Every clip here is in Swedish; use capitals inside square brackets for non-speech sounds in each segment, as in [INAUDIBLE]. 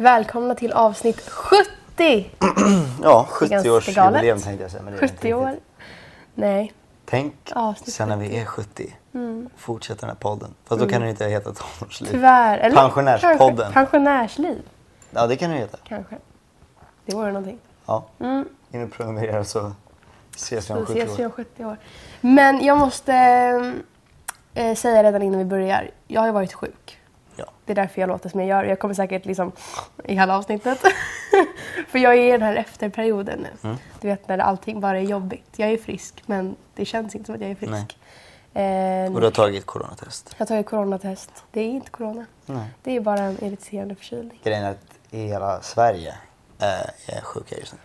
Välkomna till avsnitt 70! [CLEARS THROAT] Ja, Det är ganska 70-årsjubileum galet. tänkte jag säga. Men det är inte 70 år. riktigt. Nej. Tänk Avsnitt sen när vi är 70. Mm. Fortsätta den här podden. Fast då kan den inte heta tonårsliv. Tyvärr. Eller? Pensionärspodden. Kanske. Pensionärsliv, Ja, det kan den heta. kanske. Det vore någonting. Ja. Mm. In och prenumerera så ses vi om Så 70 ses vi år. om 70 år. Men jag måste eh, säga redan innan vi börjar. Jag har ju varit sjuk. Ja. Det är därför jag låter som jag gör. Jag kommer säkert liksom i hela avsnittet. [LAUGHS] För jag är i den här efterperioden nu. Mm. Du vet när allting bara är jobbigt. Jag är frisk men det känns inte som att jag är frisk. Eh, Och du har tagit coronatest. Jag har tagit coronatest. Det är inte corona. Nej. Det är bara en irriterande förkylning. Grejen är att hela Sverige eh, är sjuka just nu.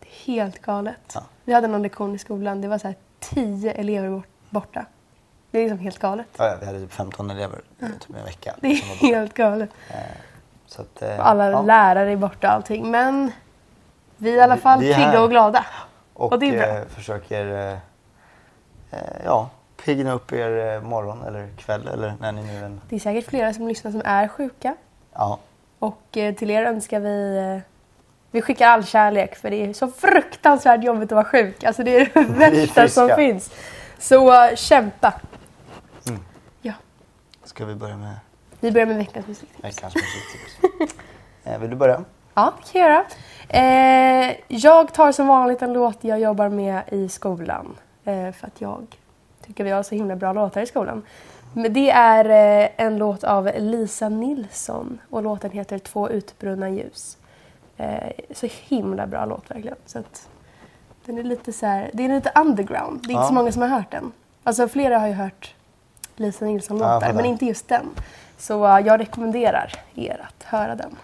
Det är helt galet. Ja. Vi hade någon lektion i skolan. Det var så här tio elever bort- borta. Det är liksom helt galet. Ja, ja, vi hade typ 15 elever i typ en vecka. Det är helt galet. Eh, så att, eh, alla ja. lärare är borta och allting. Men vi är i alla fall vi pigga och glada. Och, Och det är bra. eh, försöker eh, eh, ja, piggna upp er eh, morgon eller kväll eller när ni nu än... Det är säkert flera som lyssnar som är sjuka. Ja, Och till er önskar vi... Vi skickar all kärlek för det är så fruktansvärt jobbigt att vara sjuk. Alltså det är det [LAUGHS] värsta som finns. Så kämpa. Ska vi börja med Vi börjar med veckans musik. veckans musiktips? [LAUGHS] eh, vill du börja? Ja, det kan jag göra. Eh, jag tar som vanligt en låt jag jobbar med i skolan. Eh, för att jag tycker vi har så himla bra låtar i skolan. Men det är eh, en låt av Lisa Nilsson och låten heter Två utbrunna ljus. Eh, så himla bra låt verkligen. Så att den är lite så här, det är lite underground. Det är inte Ja. så många som har hört den. Alltså flera har ju hört Lisa Ja, Nilsson-låtar fattar. men inte just den. Så eh, jag rekommenderar er att höra den.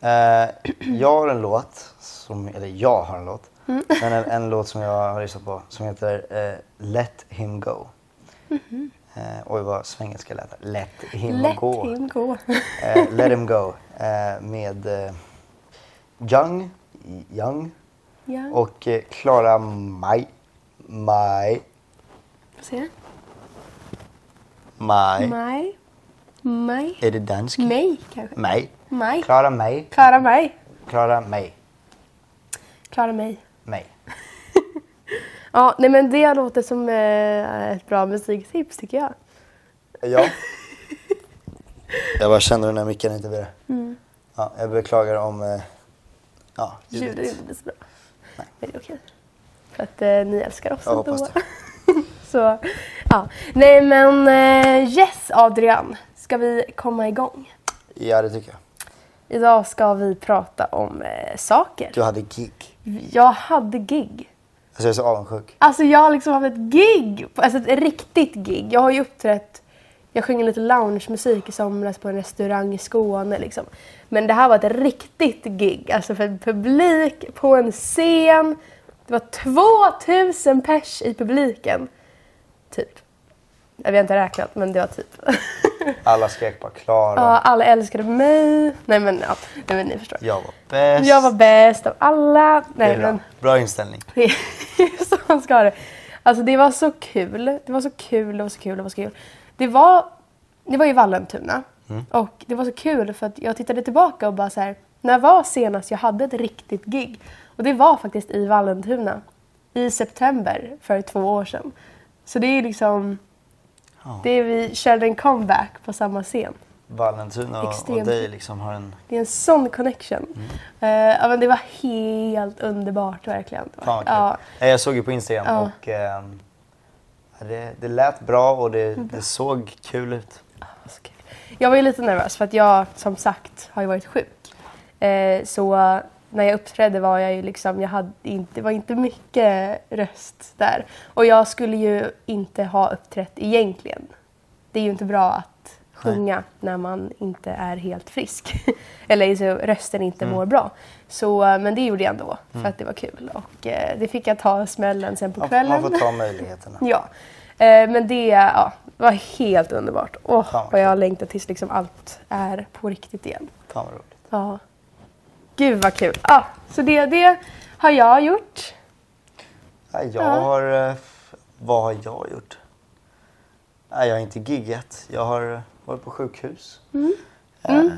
Eh, jag har en låt, som, eller jag har en låt, Mm. men en, en låt som jag har lyssnat på som heter eh, Let him go. Mm-hmm. Eh, oj vad svengelska lät det. Let him Let go. him go. Eh, Let him go eh, med eh, Young, Young ja. och eh, Clara Mai. Mai. Får se. Mai. Maj. Maj. Är det dansk? Mig kanske. Mai. Maj. Clara Mai. Klara mig. Clara Mai. Klara mig. Mai. [LAUGHS] Ja, nej men det låter som eh, ett bra musiktips tycker jag. Ja. [LAUGHS] jag bara kände den här micken inte blir Mm. Ja, jag beklagar om eh, ja, Ljudet är ljudet. inte så bra. Men det är okej. För att eh, ni älskar oss Jag ändå. hoppas det. [LAUGHS] så, ja. Nej men eh, yes Adrian. Ska vi komma igång? Ja, det tycker jag. Idag ska vi prata om eh, saker. Du hade gig. Jag hade gig. Alltså jag är så avundsjuk. Alltså jag har liksom haft ett gig, alltså ett riktigt gig. Jag har ju uppträtt, jag sjöng lite loungemusik i somras på en restaurang i Skåne liksom. Men det här var ett riktigt gig, alltså för en publik på en scen. Det var 2000 pers i publiken. Typ. Jag har inte räknat men det var typ. [LAUGHS] Alla skrek bara Klara. ja, alla älskade mig. Nej men ja, nej, men ni förstår. Jag var bäst. Jag var bäst av alla. Det Nej är bra. men bra inställning. det [LAUGHS] är så man ska ha det. Alltså det var så kul. Det var så kul, det var så kul, det var så kul. Det var, det var i Vallentuna. Och det var så kul för att jag tittade tillbaka och bara så här. När var senast jag hade ett riktigt gig? Och det var faktiskt i Vallentuna. I september för två år sedan. Så det är liksom... Ja. Det är vi körde en comeback på samma scen. Vallentuna och, och dig liksom har en... Det är en sån connection. Eh, ja, men det var helt underbart verkligen. Fan. Ja, Jag såg ju på Instagram Ja. och ja, det, det lät bra och det, det såg kul ut. kul. Jag var ju lite nervös för att jag som sagt har ju varit sjuk. Eh, så när jag uppträdde var jag ju liksom, jag hade inte, det var inte mycket röst där. Och jag skulle ju inte ha uppträtt egentligen. Det är ju inte bra att sjunga när man inte är helt frisk. [LAUGHS] Eller så rösten inte mår bra. Så, men det gjorde jag ändå för att det var kul. Och eh, det fick jag ta smällen sen på kvällen. man får ta [LAUGHS] möjligheterna. Ja. Eh, men det ja, var helt underbart. Åh, Fan, vad jag längtar tills liksom allt är på riktigt igen. Fan vad roligt. Ja. Gud vad kul. Ja, så det, det har jag gjort. Ja, jag Ja. har... eh, Vad har jag gjort? Nej, jag har inte giggat. Jag har varit på sjukhus. Mm. Mm.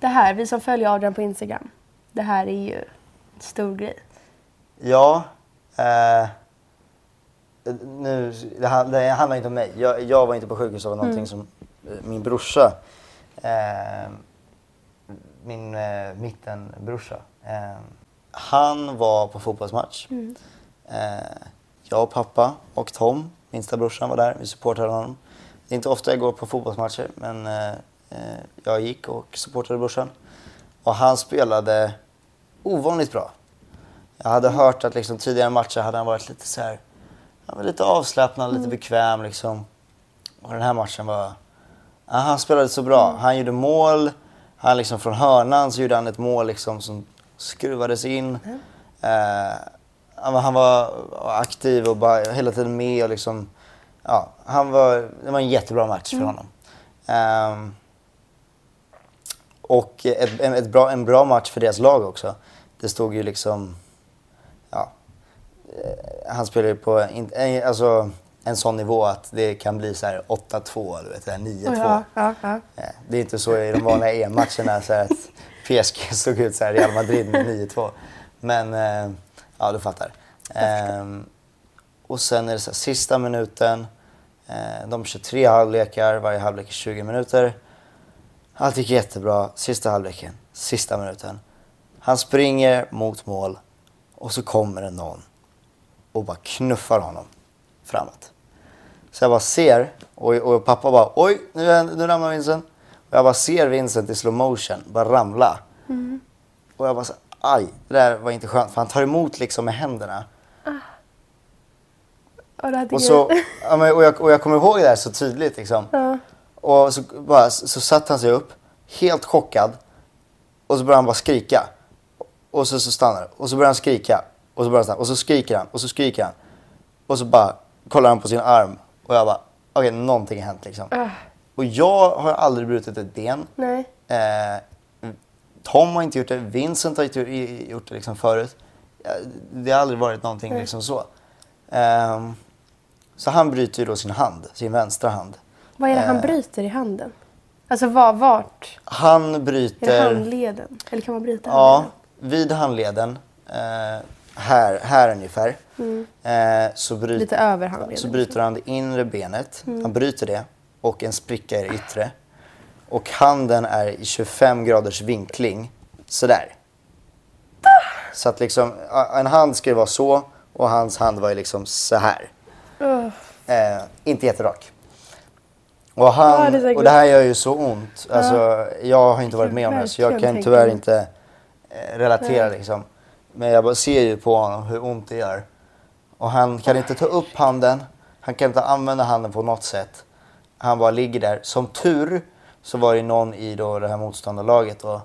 Det här, vi som följer Adrian på Instagram. Det här är ju en stor grej. Ja. Eh, nu, det, han- det handlar inte om mig. Jag, jag var inte på sjukhus av någonting som eh, min brorsa, eh, min eh, mittenbrorsa, eh, han var på fotbollsmatch. Eh, jag och pappa och Tom, minsta brorsan, var där. Vi supportade honom. Det är inte ofta jag går på fotbollsmatcher, men eh, eh, jag gick och supportade brorsan. Och han spelade ovanligt bra. Jag hade hört att liksom, tidigare matcher hade han varit lite så här, han var lite avslappnad, lite bekväm liksom. Och den här matchen var, han spelade så bra. Han gjorde mål, han liksom från hörnan så gjorde han ett mål liksom som skruvades in. Eh, han var- aktiv och bara hela tiden med och liksom, ja, han var, det var en jättebra match för honom. Ehm, och ett, en, ett bra, en bra match för deras lag också. Det stod ju liksom, ja, eh, han spelar ju på in, eh, alltså, en sån nivå att det kan bli så här 8-2 eller vet, du, 9-2. Ja, ja, ja. Eh, Det är inte så i de vanliga EM-matcherna så att [LAUGHS] PSG såg ut så här Real Madrid med 9-2. Men eh, ja, du fattar. Ehm, och sen är det så här, sista minuten. Eh, de kör tre halvlekar, varje halvlek är 20 minuter. Allt gick jättebra. Sista halvleken, sista minuten. Han springer mot mål och så kommer det någon och bara knuffar honom framåt. Så jag bara ser och, och pappa bara oj, nu, nu ramlar Vincent. Och jag bara ser Vincent i slow motion bara ramla. Och jag bara så, aj, det där var inte skönt. För han tar emot liksom med händerna. Och, här Och, tycker så, [LAUGHS] ja, och, jag, och jag kommer ihåg det här så tydligt liksom. Ja. Och så, bara, så, satte han sig upp, helt chockad. Och så började han bara skrika. Och så, så stannar. Och så börjar han skrika. Och så börjar han stanna. Och så skriker han. Och så skriker han. Och så bara kollar han på sin arm. Och jag bara, okej någonting har hänt liksom. Ah, Och jag har aldrig brutit ett ben. nej. Eh, Tom har inte gjort det, Vincent har inte gjort- det liksom förut. Eh, Det har aldrig varit någonting Nej. liksom så. Ehm, så han bryter ju då sin hand, sin vänstra hand. Vad är det han Eh. bryter i handen? Alltså var, vart? Han Är det bryter... handleden? Eller kan man bryta Ja, handleden? vid handleden. Här, här ungefär. Eh, så, bryt, Mm. Lite över handleden. så bryter han det inre benet. Mm. Han bryter det. Och en spricka i det yttre. Och handen är i 25 graders vinkling. Sådär. Så att liksom, en hand ska ju vara så och hans hand var ju liksom så här. Ugh. Eh, inte jätterak. Och, han, det är säkert. och det här gör ju så ont. Alltså, jag har inte varit med om det så jag kan tyvärr inte eh, relatera liksom. Men jag bara ser ju på honom hur ont det gör. Och han kan inte ta upp handen. Han kan inte använda handen på något sätt. Han bara ligger där. Som tur så var det någon i då det här motståndarlaget då,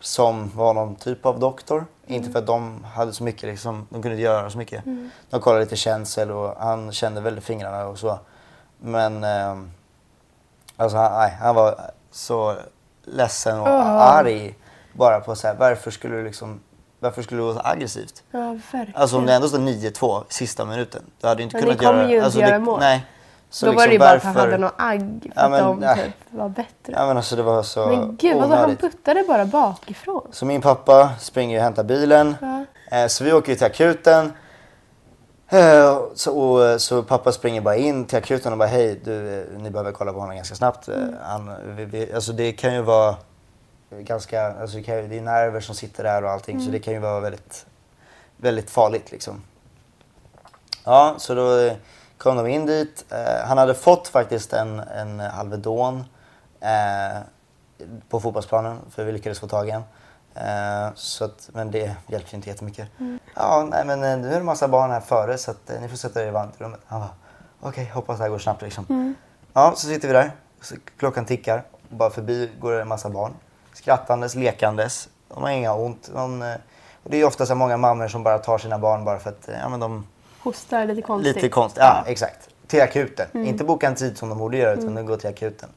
som var någon typ av doktor. Inte för att de hade så mycket, liksom, de kunde inte göra så mycket. De kollade lite känsel och han kände väldigt fingrarna och så. Men ehm, alltså han, nej, han var så ledsen och Ja. arg bara på så här, varför skulle du liksom, varför skulle du vara så aggressivt? Ja, verkligen. Alltså om det ändå står 9-2 sista minuten, du hade inte Men kunnat ni kommer göra... ju inte alltså, göra det, mål. Nej. Så Då var det ju liksom bara att han varför- hade något agg för Ja, att men, de nej. typ var bättre. Ja men alltså det var så men gud, alltså, han puttade bara bakifrån. Så min pappa springer och hämtar bilen. Ja. Eh, så vi åker till akuten. Eh, så, och, eh, så pappa springer bara in till akuten och bara hej, du, ni behöver kolla på honom ganska snabbt. Mm. Han, vi, vi, alltså det kan ju vara ganska, alltså det, kan, det är nerver som sitter där och allting Mm. så det kan ju vara väldigt, väldigt farligt liksom. Ja, så då kom de in dit. Eh, han hade fått faktiskt en, en Alvedon eh, på fotbollsplanen för vi lyckades få tag i en. Eh, så att, men det hjälpte inte jättemycket. Ja, nej men eh, nu är det massa barn här före så att eh, ni får sätta er i varmrummet. Han bara, okej, hoppas det här går snabbt liksom. Ja, så sitter vi där. Så klockan tickar. Bara förbi går det en massa barn. Skrattandes, lekandes. De har inga ont. De, eh, och det är ofta så många mammor som bara tar sina barn bara för att eh, ja, men de Hostar lite konstigt. Lite konstigt, ja exakt. Till akuten. Inte boka en tid som de borde göra utan gå till akuten.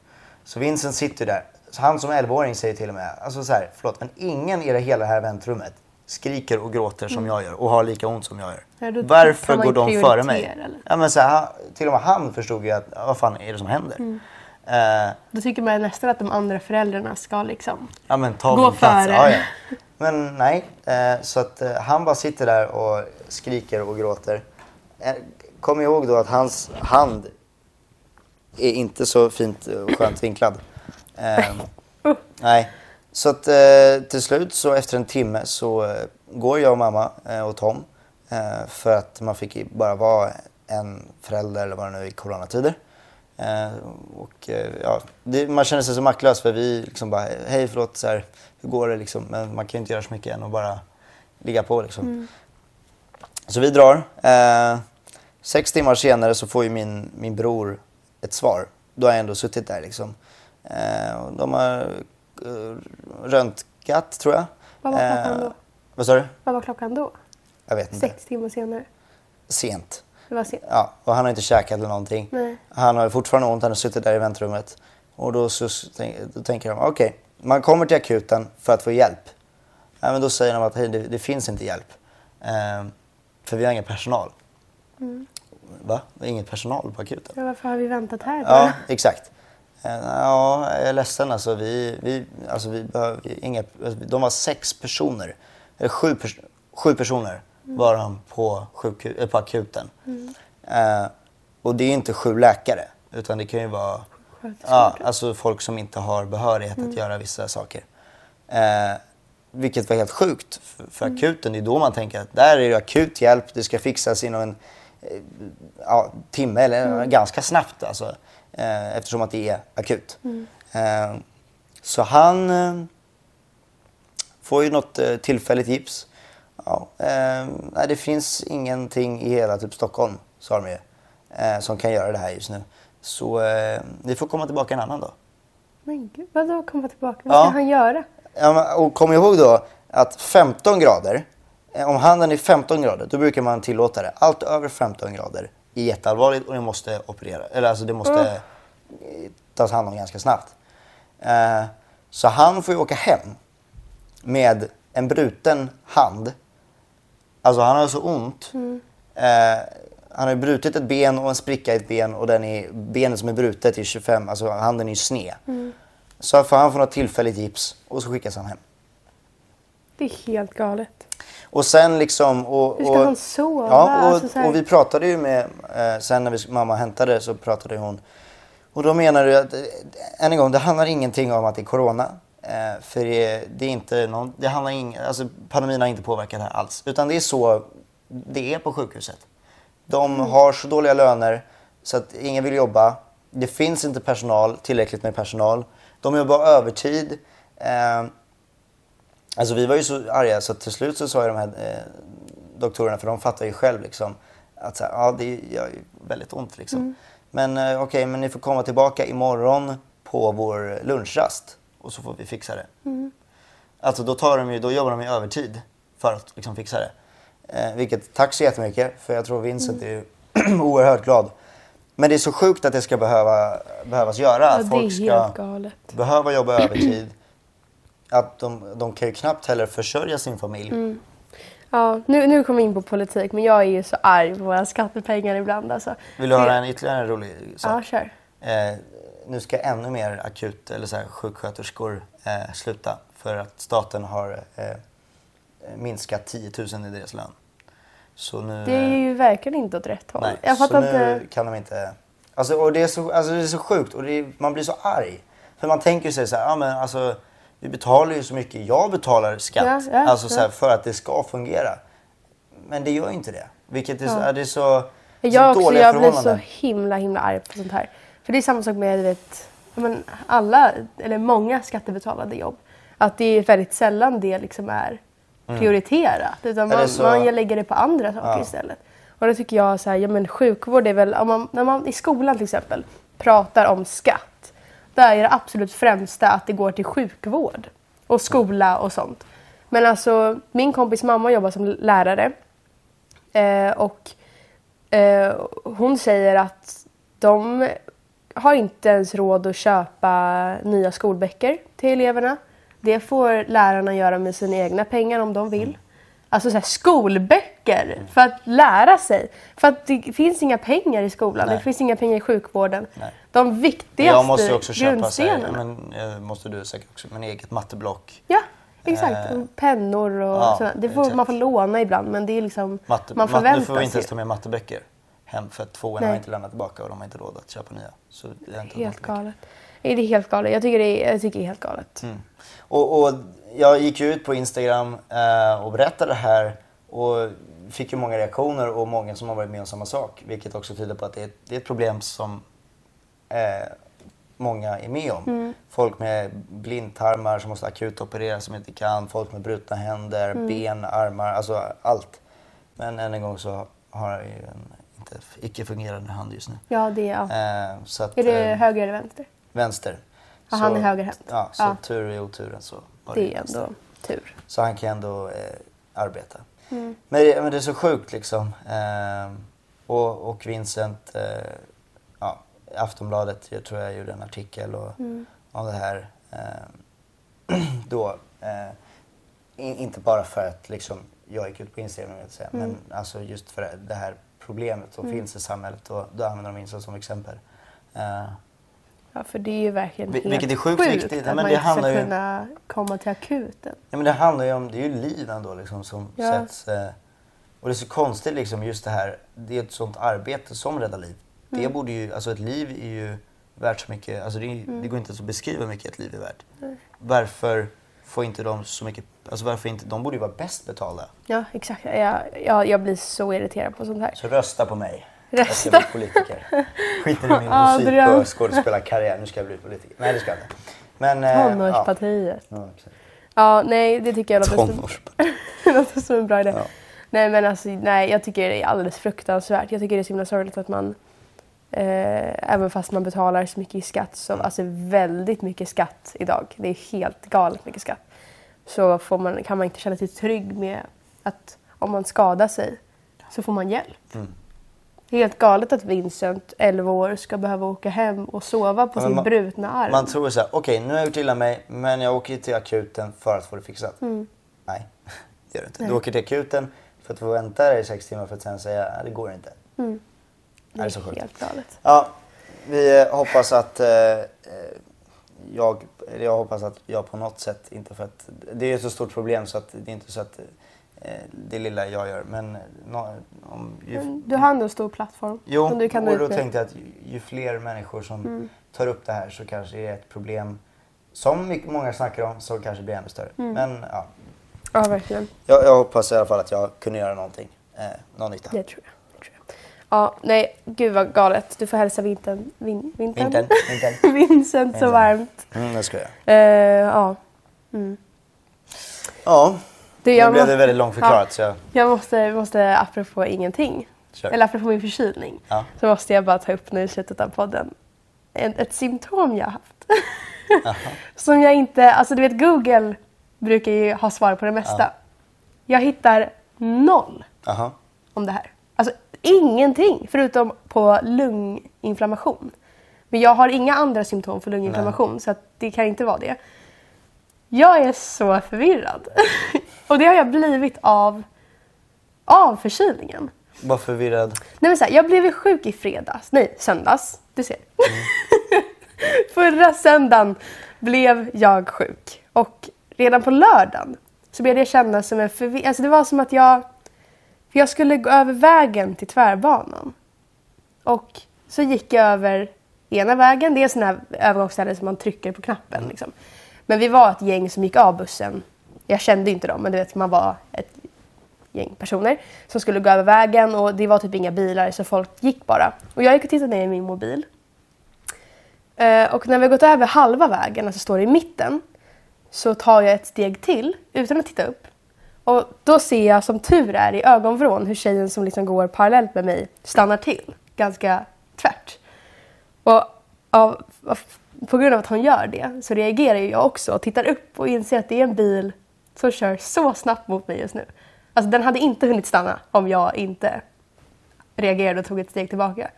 Så Vincent sitter där. Så han som 11-åring säger till och med, alltså så här, förlåt men ingen i det hela det här väntrummet skriker och gråter som jag gör och har lika ont som jag gör. Ja, Varför går de före mig? eller? Ja, men så här, till och med han förstod ju att, ja, vad fan är det som händer? Eh, Då tycker man nästan att de andra föräldrarna ska liksom... ja men ta Gå min plats. före. Ja, ja. [LAUGHS] Men nej, eh, så att eh, han bara sitter där och skriker och gråter. Eh, kom ihåg då att hans hand är inte så fint och skönt vinklad. Eh, [LAUGHS] nej, så att eh, till slut så efter en timme så går jag och mamma och Tom för att man fick bara vara en förälder eller vad det nu är i coronatider. Eh, och, eh, ja, det, man känner sig så maktlös för vi liksom bara, hej förlåt, så här, hur går det liksom? Men man kan ju inte göra så mycket än och bara ligga på liksom. Så vi drar. Eh, sex timmar senare så får ju min, min bror ett svar. Då har jag ändå suttit där liksom. Eh, och de har eh, röntgat tror jag. Vad var klockan då? Vad sa du? Vad var klockan då? Jag vet inte. Sex timmar senare. Sent. Det var. Ja, och han har inte käkat eller någonting. Nej. Han har fortfarande ont, han har suttit där i väntrummet. Och då, så, då tänker de, okej, man kommer till akuten för att få hjälp. Ja, men då säger de att hej, det, det finns inte hjälp. Ehm, för vi har ingen personal. Va? Det är ingen personal på akuten? Ja, varför har vi väntat här då? Ja, exakt. Eh, Ja, jag är ledsen alltså. Vi, vi, alltså vi behöver inga, alltså, de var sex personer, eller sju, pers, sju personer var de på, sjukhu, eh, på akuten. Eh, och det är inte sju läkare, utan det kan ju vara ja, alltså folk som inte har behörighet att göra vissa saker. Eh, vilket var helt sjukt för, för akuten. Det är då man tänker att där är det akut hjälp, det ska fixas inom en eh, ja, timme eller ganska snabbt alltså. Eh, eftersom att det är akut. Eh, så han eh, får ju något eh, tillfälligt gips. Ja, eh, nej, det finns ingenting i hela typ Stockholm, sa de ju, eh, som kan göra det här just nu. Så eh, vi får komma tillbaka en annan dag. Men gud, vadå komma tillbaka? Vad ska Ja. han göra? Ja, och kom ihåg då att 15 grader, eh, om handen är 15 grader, då brukar man tillåta det. Allt över 15 grader är jätteallvarligt och det måste operera, eller alltså det måste eh, tas hand om ganska snabbt. Eh, så han får ju åka hem med en bruten hand. Alltså han har så ont. Eh, han har brutit ett ben och en spricka i ett ben och den är, benet som är brutet är 25, alltså handen är ju sned. Så får han få något tillfälligt gips och så skickas han hem. Det är helt galet. Och sen liksom... Och, Hur ska och, han sova? Ja, och, Alltså och vi pratade ju med... Eh, sen när vi, mamma hämtade så pratade hon. Och då menar du att, eh, än en gång, det handlar ingenting om att det är corona. Eh, för det, det är inte någon, det handlar ing, alltså pandemin har inte påverkat det här alls. Utan det är så det är på sjukhuset. De Mm. har så dåliga löner så att ingen vill jobba. Det finns inte personal, tillräckligt med personal. De jobbar övertid. Eh, Alltså vi var ju så arga så till slut så sa ju de här eh, doktorerna, för de fattar ju själv liksom att så här, ja, det gör ju väldigt ont liksom. Men eh, okej, men ni får komma tillbaka imorgon på vår lunchrast och så får vi fixa det. Alltså då, tar de ju, då jobbar de ju övertid för att liksom fixa det. Eh, vilket, tack så jättemycket, för jag tror Vincent är ju [CLEARS THROAT] oerhört glad. Men det är så sjukt att det ska behöva, behövas göra. Ja, att folk är ska galet. behöva jobba övertid. Att de, de kan ju knappt heller försörja sin familj. Mm. Ja, nu, nu kommer vi in på politik, men jag är ju så arg på våra skattepengar ibland. Alltså. Vill du höra en ytterligare rolig Ja, sak? kör. Eh, nu ska ännu mer akut eller så här, sjuksköterskor eh, sluta för att staten har eh, minskat 10 000 i deras lön. Så nu, Det är ju verkligen inte åt rätt håll. nej, jag så fattar nu inte. kan de inte... Alltså, och det, är så, alltså, det är så sjukt och är, man blir så arg. För man tänker sig så här, ja, men alltså, vi betalar ju så mycket, jag betalar skatt Ja, ja, alltså, så här, ja. för att det ska fungera. Men det gör ju inte det. Vilket är, så, Ja. det är så, så Jag, också, dåliga jag blir så förhållanden. himla himla arg på sånt här. För det är samma sak med vet, men alla, eller många skattebetalade jobb. Att det är väldigt sällan det liksom är prioriterat. Utan Mm. Det man, så- man lägger det på andra saker Ja. istället. Och då tycker jag så här, ja men sjukvård är väl, om man, när man i skolan till exempel pratar om skatt. Där är det absolut främsta att det går till sjukvård och skola och sånt. Men alltså min kompis mamma jobbar som lärare. Eh, och eh, hon säger att de har inte ens råd att köpa nya skolböcker till eleverna. Det får lärarna göra med sina egna pengar om de vill. Alltså så här, skolböcker! böcker för att lära sig. För att det finns inga pengar i skolan, Nej. det finns inga pengar i sjukvården. Nej. De viktigaste jag måste också köpa grundstenarna. men, eh, måste du säkert också, men eget matteblock. Ja, exakt. Eh, Och Pennor och ja, sådant. Det får, exakt. man får låna ibland men det är liksom, Matte, man matte, nu förväntar får inte sig. ens ta med matteböcker hem för att tvåorna Nej. har inte lämnat tillbaka och de har inte råd att köpa nya. Så det är inte Helt galet. Nej, det är helt galet. Jag tycker det är, jag tycker det är helt galet. Mm. Och, och jag gick ut på Instagram eh, och berättade det här och fick ju många reaktioner och många som har varit med om samma sak. Vilket också tyder på att det är, det är ett problem som eh, många är med om. Mm. Folk med blindtarmar som måste akut operera som inte kan. Folk med brutna händer, Mm. ben, armar, alltså allt. Men än en gång så har jag ju en inte, icke-fungerande hand just nu. Ja, det är... Ja. Eh, så att, Är det eh, höger eller vänster? vänster. Ja, han är högerhänt. Ja, så Ja. tur i oturen så var Det är vänster. ändå tur. Så han kan ändå eh, arbeta. Mm. Men, det, men det är så sjukt liksom. Eh, och, och Vincent, eh, ja, Aftonbladet, jag tror jag gjorde en artikel och, Mm. om det här. Eh, [CLEARS THROAT] då, eh, in, inte bara för att liksom, jag gick ut på Instagram, vill säga, Mm. men alltså just för det här problemet som finns i samhället och då använder de Vincent som exempel. Eh, Ja, för det är ju verkligen Vil- helt vilket är sjukt viktigt. Ja, att man inte ska ju- kunna komma till akuten. Ja, men det handlar ju om, det är ju liv ändå liksom som Ja. sätts. Eh, och det är så konstigt liksom just det här, det är ett sånt arbete som räddar liv. Mm. Det borde ju, alltså ett liv är ju värt så mycket, alltså det, är, Mm. det går inte ens att beskriva hur mycket ett liv är värt. Varför får inte de så mycket, alltså varför inte, de borde ju vara bäst betalda. Ja, exakt. Jag, jag, jag blir så irriterad på sånt här. Så rösta på mig. Jag ska Rösta. bli politiker. Skiter i min [LAUGHS] Ja, musik och skådespelarkarriär, nu ska jag bli politiker. Nej det ska jag inte. Men... eh, ja. Tonårspartiet. Ja, exakt. Ja, nej, det tycker jag låter Tonårspartiet. [LAUGHS] låter som en bra idé. Ja. Nej, men alltså, nej, jag tycker det är alldeles fruktansvärt. Jag tycker det är så himla sorgligt att man, eh, även fast man betalar så mycket i skatt, så, alltså väldigt mycket skatt idag, det är helt galet mycket skatt, så får man, kan man inte känna sig trygg med att om man skadar sig så får man hjälp. Mm. Helt galet att Vincent, 11 år, ska behöva åka hem och sova på men sin man- brutna arm. Man tror så här, okej nu har jag gjort illa mig men jag åker till akuten för att få det fixat. Mm. Nej, [LAUGHS] det gör du inte. Nej. Du åker till akuten för att få vänta där i sex timmar för att sen säga det går inte. Mm. Det är så sjukt. helt galet. Ja, vi eh, hoppas att eh, eh, jag, eller jag hoppas att jag på något sätt, inte för att det är ett så stort problem så att det är inte så att eh, det lilla jag gör men no, om, ju, Men Du har ändå en stor plattform Jo, som du kan och då tänkte jag att ju, ju fler människor som Mm. tar upp det här så kanske det är ett problem som mycket, många snackar om så kanske det blir ännu större. Mm. Men ja, Ja, verkligen. jag, jag hoppas i alla fall att jag kunde göra någonting, eh, någon nytta. Det tror jag. Ja, nej, gud vad galet. Du får hälsa vintern, vin, vintern? Vintern, vintern. [LAUGHS] Vincent så varmt. Mm, det ska jag. Eh, ja. Mm. Ja, Du, nu jag, blev må, det väldigt långt förklarat så jag jag måste, måste, apropå ingenting, kör. eller apropå min förkylning, Ja. så måste jag bara ta upp nu i slutet av podden ett, ett symptom jag haft. [LAUGHS] Som jag inte, alltså du vet Google brukar ju ha svar på det mesta. Ja. Jag hittar noll Jaha. om det här. Alltså ingenting förutom på lunginflammation. Men jag har inga andra symptom för lunginflammation så att det kan inte vara det. Jag är så förvirrad. [LAUGHS] Och det har jag blivit av, av förkylningen. Var förvirrad. Nej men så här, jag blev ju sjuk i fredags, nej söndags, du ser. [LAUGHS] Förra söndagen blev jag sjuk och redan på lördagen så började jag känna som en förvirring. Alltså det var som att jag, för jag skulle gå över vägen till tvärbanan. Och så gick jag över ena vägen, det är sådana sån här övergångsställe som man trycker på knappen. Liksom. Men vi var ett gäng som gick av bussen. Jag kände inte dem, men du vet man var ett gäng personer som skulle gå över vägen och det var typ inga bilar så folk gick bara. Och jag gick och tittade ner i min mobil. Eh, och när vi har gått över halva vägen, alltså står i mitten, så tar jag ett steg till utan att titta upp. Och då ser jag som tur är i ögonvrån hur tjejen som liksom går parallellt med mig stannar till. Ganska tvärt. Och av, av, på grund av att hon gör det så reagerar jag också och tittar upp och inser att det är en bil som kör så snabbt mot mig just nu. Alltså den hade inte hunnit stanna om jag inte reagerade och tog ett steg tillbaka.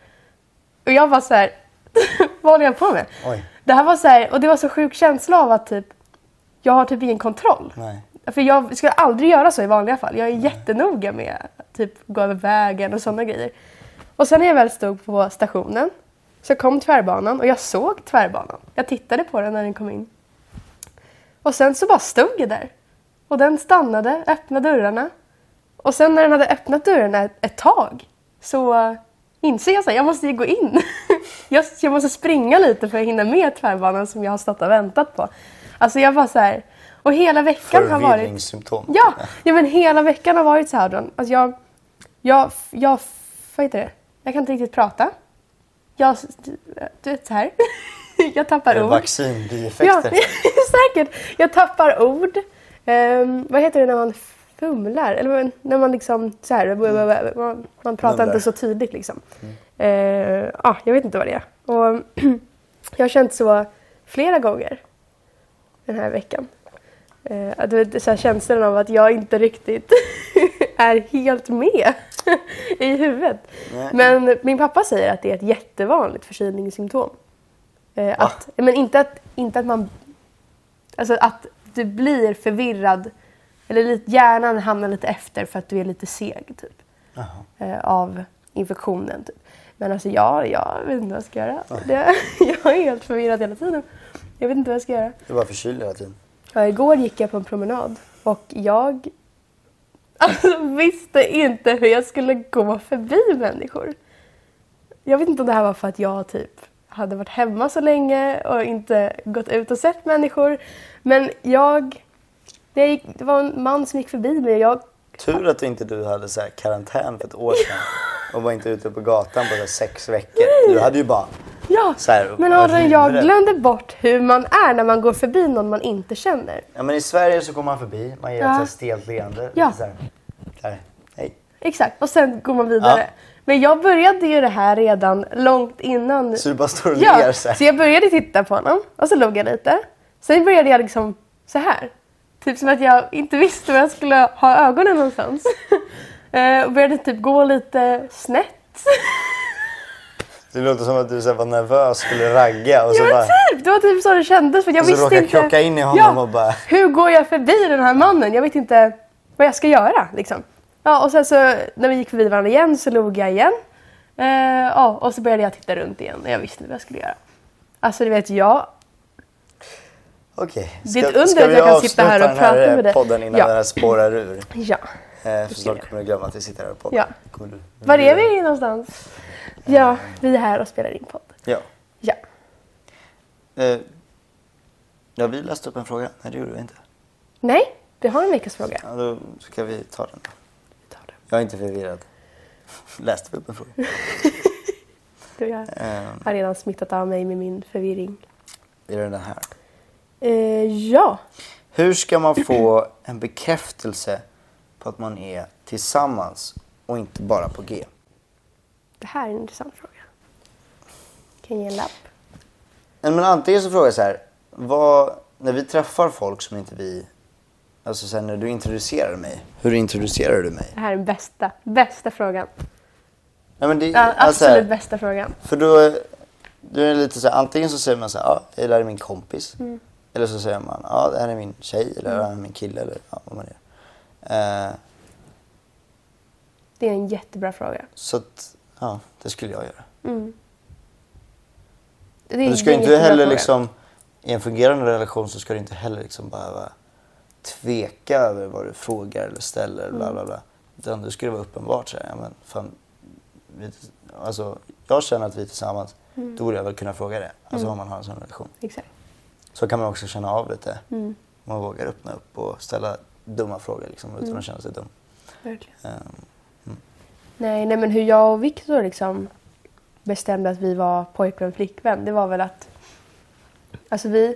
Och jag var så här, [LAUGHS] vad håller jag på med? Oj. Det här var så här, och det var så sjuk känsla av att typ, jag har typ ingen kontroll. Nej. För jag skulle aldrig göra så i vanliga fall. Jag är jättenoga med att typ, gå över vägen och sådana grejer. Och sen när jag väl stod på stationen så kom tvärbanan och jag såg tvärbanan. Jag tittade på den när den kom in. Och sen så bara stod jag där. Och den stannade, öppnade dörrarna. Och sen när den hade öppnat dörrarna ett, ett tag så inser jag att jag måste gå in. [LAUGHS] jag, jag måste springa lite för att hinna med tvärbanan som jag har stått och väntat på. Alltså jag var så här, och hela veckan har varit... Ja, ja, men hela veckan har varit så här. Alltså jag, jag, jag, vad heter det? Jag kan inte riktigt prata. Jag, du vet så här. [LAUGHS] Jag tappar ord. Vaccinbieffekter. Ja, [LAUGHS] säkert. Jag tappar ord. Ehm, vad heter det när man fumlar? Eller när man liksom så här, man, man pratar Mumlar. inte så tydligt liksom. Eh, ja, jag vet inte vad det är. Och [CLEARS THROAT] jag har känt så flera gånger den här veckan. Eh, du vet, så här känslan av att jag inte riktigt [LAUGHS] är helt med [LAUGHS] i huvudet. Nej. Men min pappa säger att det är ett jättevanligt förkylningssymptom. Eh, att, men inte att, inte att man... Alltså att du blir förvirrad. Eller lite, hjärnan hamnar lite efter för att du är lite seg typ. Eh, av infektionen. Typ. Men alltså jag, jag vet inte vad jag ska göra. Det, [LAUGHS] jag är helt förvirrad hela tiden. Jag vet inte vad jag ska göra. Du bara förkyld hela tiden. Ja, igår gick jag på en promenad och jag alltså, visste inte hur jag skulle gå förbi människor. Jag vet inte om det här var för att jag typ hade varit hemma så länge och inte gått ut och sett människor. Men jag... Det, gick, det var en man som gick förbi mig och jag... Tur att inte du hade så här karantän för ett år sedan och var inte ute på gatan på sex veckor. Du hade ju bara... Ja, här, men Adrian, jag glömde bort hur man är när man går förbi någon man inte känner. Ja men i Sverige så går man förbi, man ger Ja. ett stelt leende. Ja. Så här, här, hej. Exakt, och sen går man vidare. Ja. Men jag började ju det här redan långt innan Så du bara står och Ja, ler så här. så jag började titta på honom och så log jag lite. Sen började jag liksom så här. Typ som att jag inte visste var jag skulle ha ögonen någonstans. [LAUGHS] Eh, och började typ gå lite snett. [LAUGHS] Det låter som att du så var nervös, skulle ragga och så Ja, bara... typ, det var typ så det kändes. För jag Och så visste råkade inte, krocka in i honom och bara- Hur går jag förbi den här mannen? Jag vet inte vad jag ska göra. Liksom. Ja, och sen så när vi gick förbi varandra igen så log jag igen. Eh, ja, och så började jag titta runt igen och jag visste inte vad jag skulle göra. Alltså du vet, jag Okej. Det är ett Ska- under ska att vi jag kan sitta här och avsluta prata här med dig? podden innan Ja. den här spårar ur? Ja. Eh, för ska snart kommer du glömma att vi sitter här och poddar. Ja. Du... Var är vi någonstans? Ja, vi är här och spelar in podd. Ja. Ja. Eh, ja, vi läste upp en fråga. Nej, det gjorde vi inte. Nej, vi har en veckans fråga. Ja, då ska vi ta den. då. Vi tar den. Jag är inte förvirrad. Läste vi upp en fråga? [LAUGHS] Du har Eh, har redan smittat av mig med min förvirring. är det den här? Eh, ja. Hur ska man få en bekräftelse på att man är tillsammans och inte bara på G? Det här är en intressant fråga. Kan jag ge en lapp? Men antingen så frågar jag så här. Vad, när vi träffar folk som inte vi... Alltså sen när du introducerar mig. Hur introducerar du mig? Det här är bästa, bästa frågan. Nej, men det, Ja, alltså absolut här, bästa frågan. För då, då är det lite så här, antingen så säger man så här, ja, det där är min kompis. Mm. Eller så säger man, ja, det här är min tjej eller det här är min kille eller ja, vad man är. Eh, Det är en jättebra fråga. så att, ja, det skulle jag göra. Mm. Det Men du ska inte heller liksom, i en fungerande relation så ska du inte heller liksom behöva tveka över vad du frågar eller ställer Mm. bla bla bla. Utan det skulle vara uppenbart så här, ja men fan, vi, alltså, jag känner att vi är tillsammans, Mm. då borde jag väl kunna fråga det. Alltså om man har en sån relation. Exakt. Så kan man också känna av lite. Mm. Man vågar öppna upp och ställa dumma frågor liksom, utan Mm. att känna sig dum. Verkligen. Ehm, Nej, nej, men hur jag och Viktor liksom bestämde att vi var pojkvän och flickvän, det var väl att alltså vi,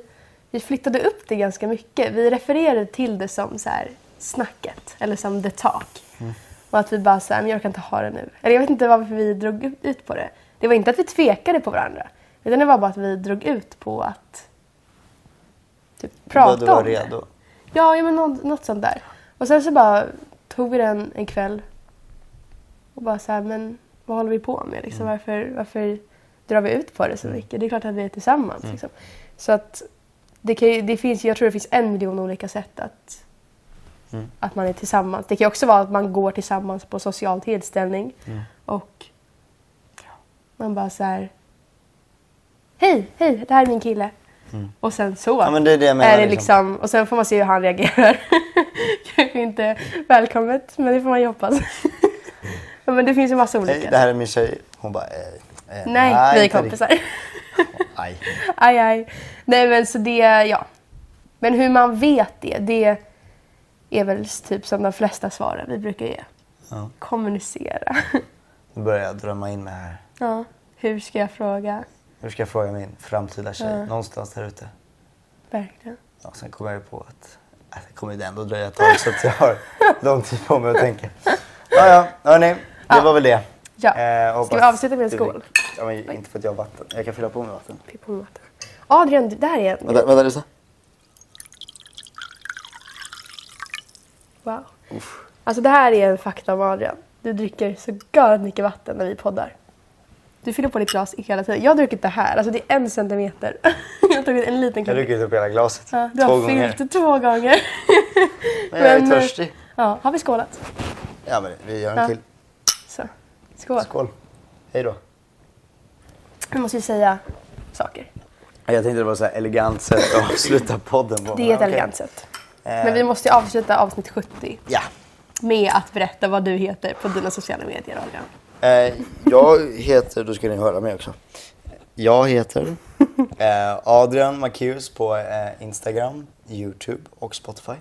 vi flyttade upp det ganska mycket. Vi refererade till det som så här, snacket eller som the talk. Och att vi bara så här, men jag kan inte ha det nu. Eller jag vet inte varför vi drog ut- på det. Det var inte att vi tvekade på varandra. Utan det var bara att vi drog ut på att typ, prata du var om det. redo. Ja, ja men något, något sånt där. Och sen så bara tog vi den en kväll och bara så här, men vad håller vi på med? Liksom, Mm. varför, varför drar vi ut på det så mycket? Det är klart att vi är tillsammans. Mm. Liksom. Så att det, kan det finns, jag tror det finns en miljon olika sätt att Att man är tillsammans. Det kan också vara att man går tillsammans på social tillställning och man bara så här. Hej, hej, det här är min kille. Och sen så Ja, det är det menar, är det liksom. liksom, och sen får man se hur han reagerar. [LAUGHS] Kanske inte välkommet, men det får man ju hoppas. Men det finns ju massa olika. Hej, det här är min tjej. Hon bara, eh, eh, Nej, vi är kompisar. [LAUGHS] Aj. aj, aj. Nej, men så det, ja. Men hur man vet det, det är väl typ som de flesta svaren vi brukar ge. Ja. Kommunicera. Nu börjar jag drömma in mig här. ja. Hur ska jag fråga? Hur ska jag fråga min framtida tjej? Ja. Någonstans där ute. Verkligen. Ja, sen kommer jag ju på att äh, det kommer det ändå dröja ett tag så att jag har lång tid på mig att tänka. Ja, ja, hörni. Det Ja. var väl det. Ja. Eh, Ska vi avsluta med en skål? Ja, men inte för att jag har vatten. Jag kan fylla på med vatten. Pippa med vatten. Adrian, det där är en... Vänta, vänta, lyssna. Wow. Alltså det här är en fakta om Adrian. Du dricker så galet mycket vatten när vi poddar. Du fyller på ditt glas hela tiden. Jag har druckit det här. Alltså det är en centimeter. [LAUGHS] jag har tagit en liten Jag har klunk. druckit upp hela glaset. Ja, du Två har gånger. fyllt två gånger. [LAUGHS] Men jag är Men, törstig. ja, har vi skålat? Ja, men vi gör en Ja. till. Skål. Skål. Hej då. Vi måste ju säga saker. Jag tänkte det var så elegant sätt att [LAUGHS] avsluta podden på. Det är ett elegant sätt. Eh, Men vi måste ju avsluta avsnitt 70 Ja. med att berätta vad du heter på dina sociala medier, Adrian. Eh, jag heter, då ska ni höra mig också. Jag heter [LAUGHS] eh, Adrian Macéus på eh, Instagram, Youtube och Spotify.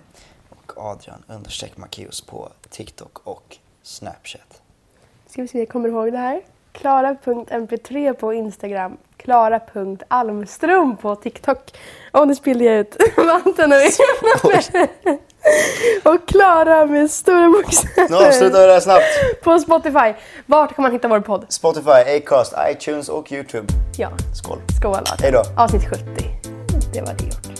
Och Adrian understreck Macéus på TikTok och Snapchat. Ska vi se, jag kommer ihåg det här. Klara.mp3 på Instagram. Klara.almström på TikTok. Och nu spillde jag ut vatten över hela Och Klara med stora Nu avslutar bokstäver vi det här snabbt. på Spotify. Vart kan man hitta vår podd? Spotify, Acast, iTunes och Youtube. Ja, Skål. skål. Hej då. Avsnitt 70. Det var det gjort.